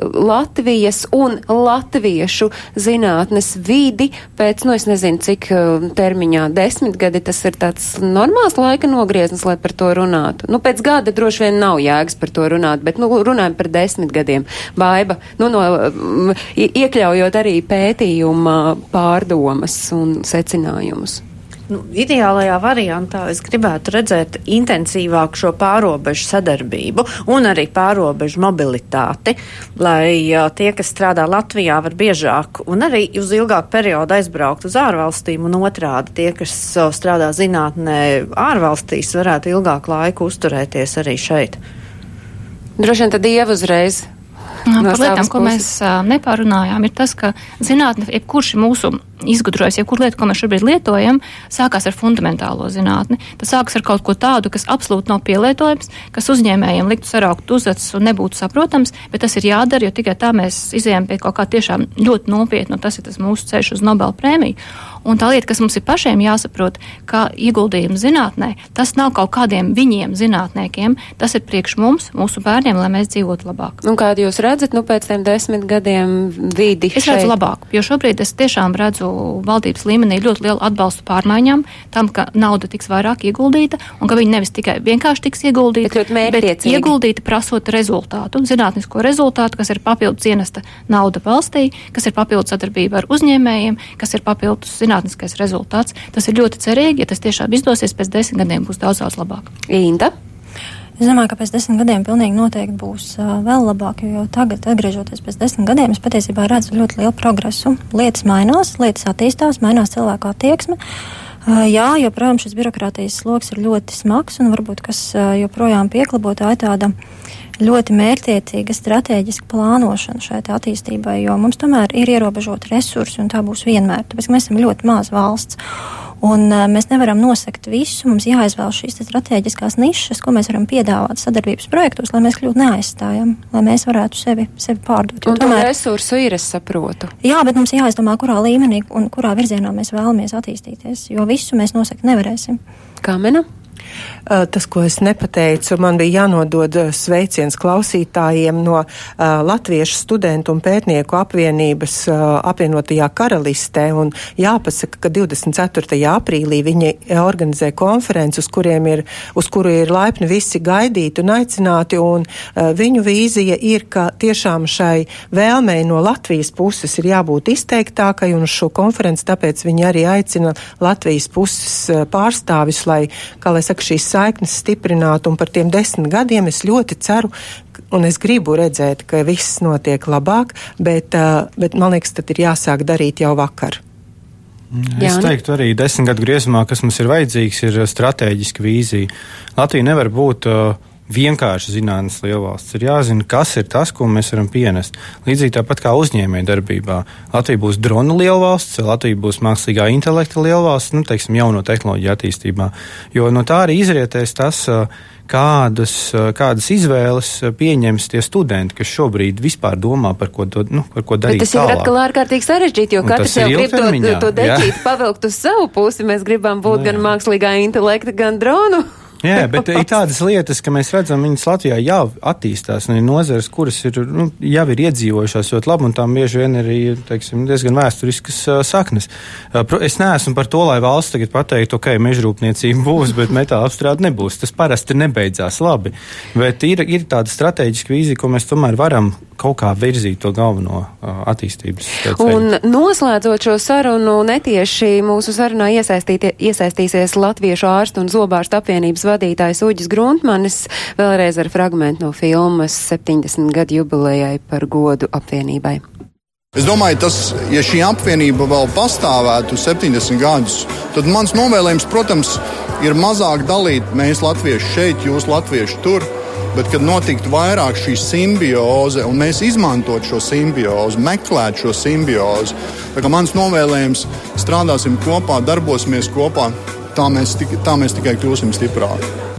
Latvijas un latviešu zinātnes vidi pēc, nu, es nezinu, cik uh, termiņā desmit gadi tas ir tāds normāls laika nogriezums nogrieznis, lai par to runātu. Nu, pēc gada droši vien nav jēgas par to runāt, bet, nu, runājam par desmit gadiem. Baiba, nu, no, mm, iekļaujot arī pētījuma pārdomas un secinājumus. Nu, ideālajā variantā es gribētu redzēt intensīvāku šo pārobežu sadarbību un arī pārobežu mobilitāti, lai uh, tie, kas strādā Latvijā, var biežāk un arī uz ilgāku periodu aizbraukt uz ārvalstīm un otrādi tie, kas uh, strādā zinātnē ārvalstīs, varētu ilgāku laiku uzturēties arī šeit. Droši vien tad Dieva uzreiz No Par lietām, ko mēs nepārunājām, ir tas, ka zinātne, jebkurš mūsu izgudrojis, jebkur lieta, ko mēs šobrīd lietojam, sākās ar fundamentālo zinātni. Tas sākas ar kaut ko tādu, kas absolūti nav pielietojams, kas uzņēmējiem liktu saraukt uzacis un nebūtu saprotams, bet tas ir jādara, jo tikai tā mēs izējām pie kaut kā tiešām ļoti nopietnu, un tas ir tas mūsu ceļš uz Nobel prēmiju. Un tā lieta, kas mums ir pašiem jāsaprot, ka ieguldījums zinātnē, tas nav kaut kādiem viņiem zinātniekiem, tas ir priekš mums, mūsu bērniem, lai mēs dzīvotu labāk. Un kādu jūs redzat, nu, pēc tiem desmit gadiem vidi? Es redzu labāk, jo šobrīd es tiešām redzu valdības līmenī ļoti lielu atbalstu pārmaiņām, tam, ka nauda tiks vairāk ieguldīta un ka viņi nevis tikai vienkārši tiks ieguldīta, bet, bet ieguldīta prasot rezultātu, zinātnisko rezultātu, kas ir papildus ienesta nauda valstī, kas ir papildus sadarbība ar uzņēmējiem, kas ir papildus zinātniskā zinātniskais rezultāts. Tas ir ļoti cerīgi, ja tas tiešām izdosies, pēc desmit gadiem būs daudz, daudz labāk. Inta? Es domāju, ka pēc desmit gadiem pilnīgi noteikti būs uh, vēl labāk, jo tagad, atgriežoties pēc desmit gadiem, es patiesībā redzu ļoti lielu progresu. Lietas mainās, lietas attīstās, mainās cilvēku attieksme. Uh, jā, joprojām šis birokrātijas sloks ir ļoti smags un varbūt kas uh, joprojām pieklabo tā ir tāda ļoti mērķtiecīga strateģiska plānošana šai attīstībai, jo mums tomēr ir ierobežoti resursi un tā būs vienmēr, tāpēc mēs esam ļoti maza valsts. Un uh, mēs nevaram nosakt visu. Mums jāizvēl šīs strateģiskās nišas, ko mēs varam piedāvāt sadarbības projektos, lai mēs kļūtu neaizstājami, lai mēs varētu sevi, sevi pārdot. Un tomēr resursu ir, es saprotu. Jā, bet mums jāizdomā, kurā līmenī un kurā virzienā mēs vēlamies attīstīties, jo visu mēs nosakt nevarēsim. Kā mena? Eh, tas, ko es nepateicu, man bija jānodod eh, sveiciens klausītājiem no uh, Latviešu studentu un pētnieku apvienības apvienotajā karalistē. Un jāpasaka, ka 24. aprīlī viņi organizē konferenci, uz, ir, uz kuru ir laipni visi gaidīti un aicināti. Un, viņu vīzija ir, ka tiešām šai vēlmei no Latvijas puses ir jābūt izteiktākai, un uz šo konferenci tāpēc viņi arī aicina Latvijas puses pārstāvis, lai, kā lai saka, šīs saiknes stiprinātu, un par tiem desmit gadiem es ļoti ceru, un es gribu redzēt, ka viss notiek labāk, bet, bet man liekas, tad ir jāsāk darīt jau vakar. Es Jā, teiktu, arī desmit gadu griezumā, kas mums ir vajadzīgs, ir strateģiska vīzija. Latvija nevar būt uh, vienkārši zinātnīs lielvalsts. Ir jāzina, kas ir tas, ko mēs varam pienest. Līdzīgi tāpat kā uzņēmēja darbībā. Latvija būs drona lielvalsts, Latvija būs mākslīgā intelekta lielvalsts, nu, teiksim, jauno tehnoloģiju attīstībā. Jo no tā arī izrietēs tas, kādas, kādas izvēles pieņems tie studenti, kas šobrīd vispār domā par ko, do, nu, par ko darīt. Bet tas tālāk. ir atkal ārkārtīgi sarežģīti, jo Un katrs jau grib to, to, to deķīt pavilkt uz savu pusi. Mēs gribam būt no, nu gan mākslīgā intelekta, gan dronu Jā, bet ir tādas lietas, ka mēs redzam, viņas Latvijā jau attīstās, un ir nozares, kuras ir, nu, jau ir iedzīvojušās ļoti labi, un tām bieži vien ir teiksim, diezgan vēsturiskas uh, saknes. Uh, es neesmu par to, lai valsts tagad pateiktu, ok, mežrūpniecība būs, bet metāla apstrāde nebūs. Tas parasti nebeidzās labi. Bet ir, ir tāda strateģiska vīzija, ko mēs tomēr varam kaut kā virzīt to galveno uh, attīstības. Un noslēdzot šo sarunu, netieši mūsu sarunā iesaistīsies Latviešu ārstu un zobārstu apvienības vadītājs Uģis Gruntmanis, vēlreiz ar fragmentu no filmas 70 gadu jubilejai par godu apvienībai. Es domāju, tas, ja šī apvienība vēl pastāvētu 70 gadus, tad mans novēlējums, protams, ir mazāk dalīt mēs latvieši šeit, jūs latvieši tur bet kad notiktu vairāk šī simbioze un mēs izmantotu šo simbiozi, meklētu šo simbiozi. Kā mans novēlējums - strādāsim kopā, darbosimies kopā, tā mēs, tā mēs tikai kļūsim stiprāki.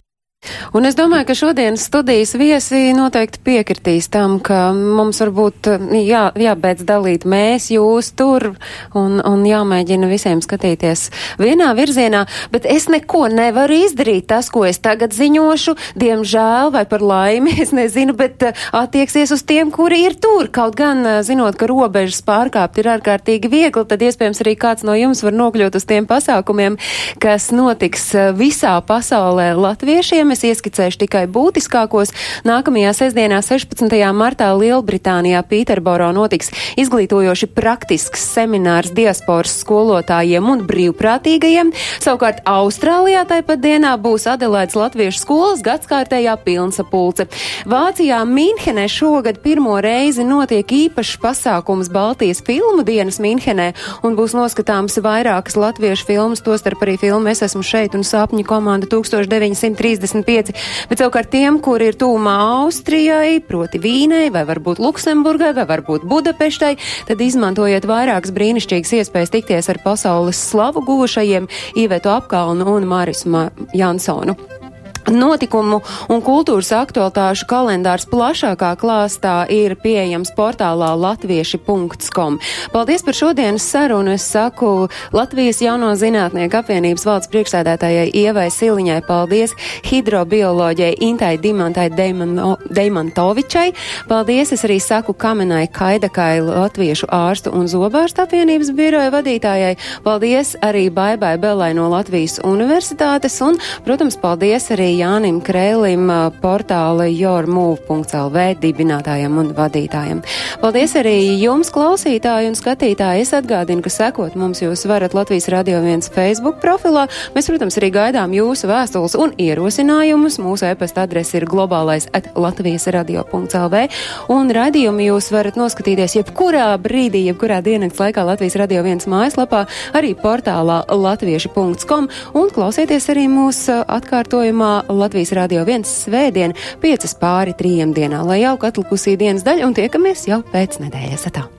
Un es domāju, ka šodienas studijas viesi noteikti piekritīs tam, ka mums varbūt jā, jābeidz dalīt mēs, jūs tur un, un jāmēģina visiem skatīties vienā virzienā, bet es neko nevaru izdarīt. Tas, ko es tagad ziņošu, diemžēl vai par laimi, [laughs] es nezinu, bet uh, attieksies uz tiem, kuri ir tur. Kaut gan uh, zinot, ka robežas pārkāpt ir ārkārtīgi viegli, tad iespējams arī kāds no jums var nokļūt uz tiem pasākumiem, kas notiks visā pasaulē latviešiem. Es ieskicēšu tikai būtiskākos. Nākamajā sestdienā, 16. martā, Lielbritānijā Pīterboro notiks izglītojoši praktisks seminārs diasporas skolotājiem un brīvprātīgajiem. Savukārt Austrālijā tāpat dienā būs Adelaids Latviešu skolas gadskārtējā pilnsapulce. Vācijā Mīnhenē šogad pirmo reizi notiek īpašs pasākums Baltijas filmu dienas Mīnhenē un būs noskatāms vairākas latviešu filmas, tostarp arī filmu Es esmu šeit un sapņu komanda 1935 bet savukārt tiem, kur ir tūmā Austrijai, proti Vīnei, vai varbūt Luksemburgai, vai varbūt Budapeštai, tad izmantojiet vairākas brīnišķīgas iespējas tikties ar pasaules slavu guvušajiem Īvetu Apkalnu un Mārisu Jansonu. Notikumu un kultūras aktualitāšu kalendārs plašākā klāstā ir pieejams portālā latvieši.com. Paldies par šodienas sarunu. Es saku Latvijas jauno zinātnieku apvienības valsts priekšsēdētājai Ievai Siliņai. Paldies hidrobioloģijai Intai Dimantai Deimano, Deimantovičai. Paldies es arī saku Kamenai Kaidakai Latviešu ārstu un zobārstu apvienības biroja vadītājai. Paldies arī Baibai Belai no Latvijas universitātes un, protams, paldies arī Jānim Krēlim, portāla yourmove.lv dibinātājiem un vadītājiem. Paldies arī jums, klausītāji un skatītāji. Es atgādinu, ka sekot mums jūs varat Latvijas Radio 1 Facebook profilā. Mēs, protams, arī gaidām jūsu vēstules un ierosinājumus. Mūsu e-pasta adrese ir globālais at Latvijas radio.lv un radījumu jūs varat noskatīties jebkurā brīdī, jebkurā dienas laikā Latvijas Radio 1 mājaslapā, arī portālā latvieši.com un klausieties arī mūsu atkārtojumā Latvijas Rādio 1 svētdien, 5 pāri 3 dienā, lai jauka atlikusī dienas daļa un tiekamies jau pēc nedēļas. Atā.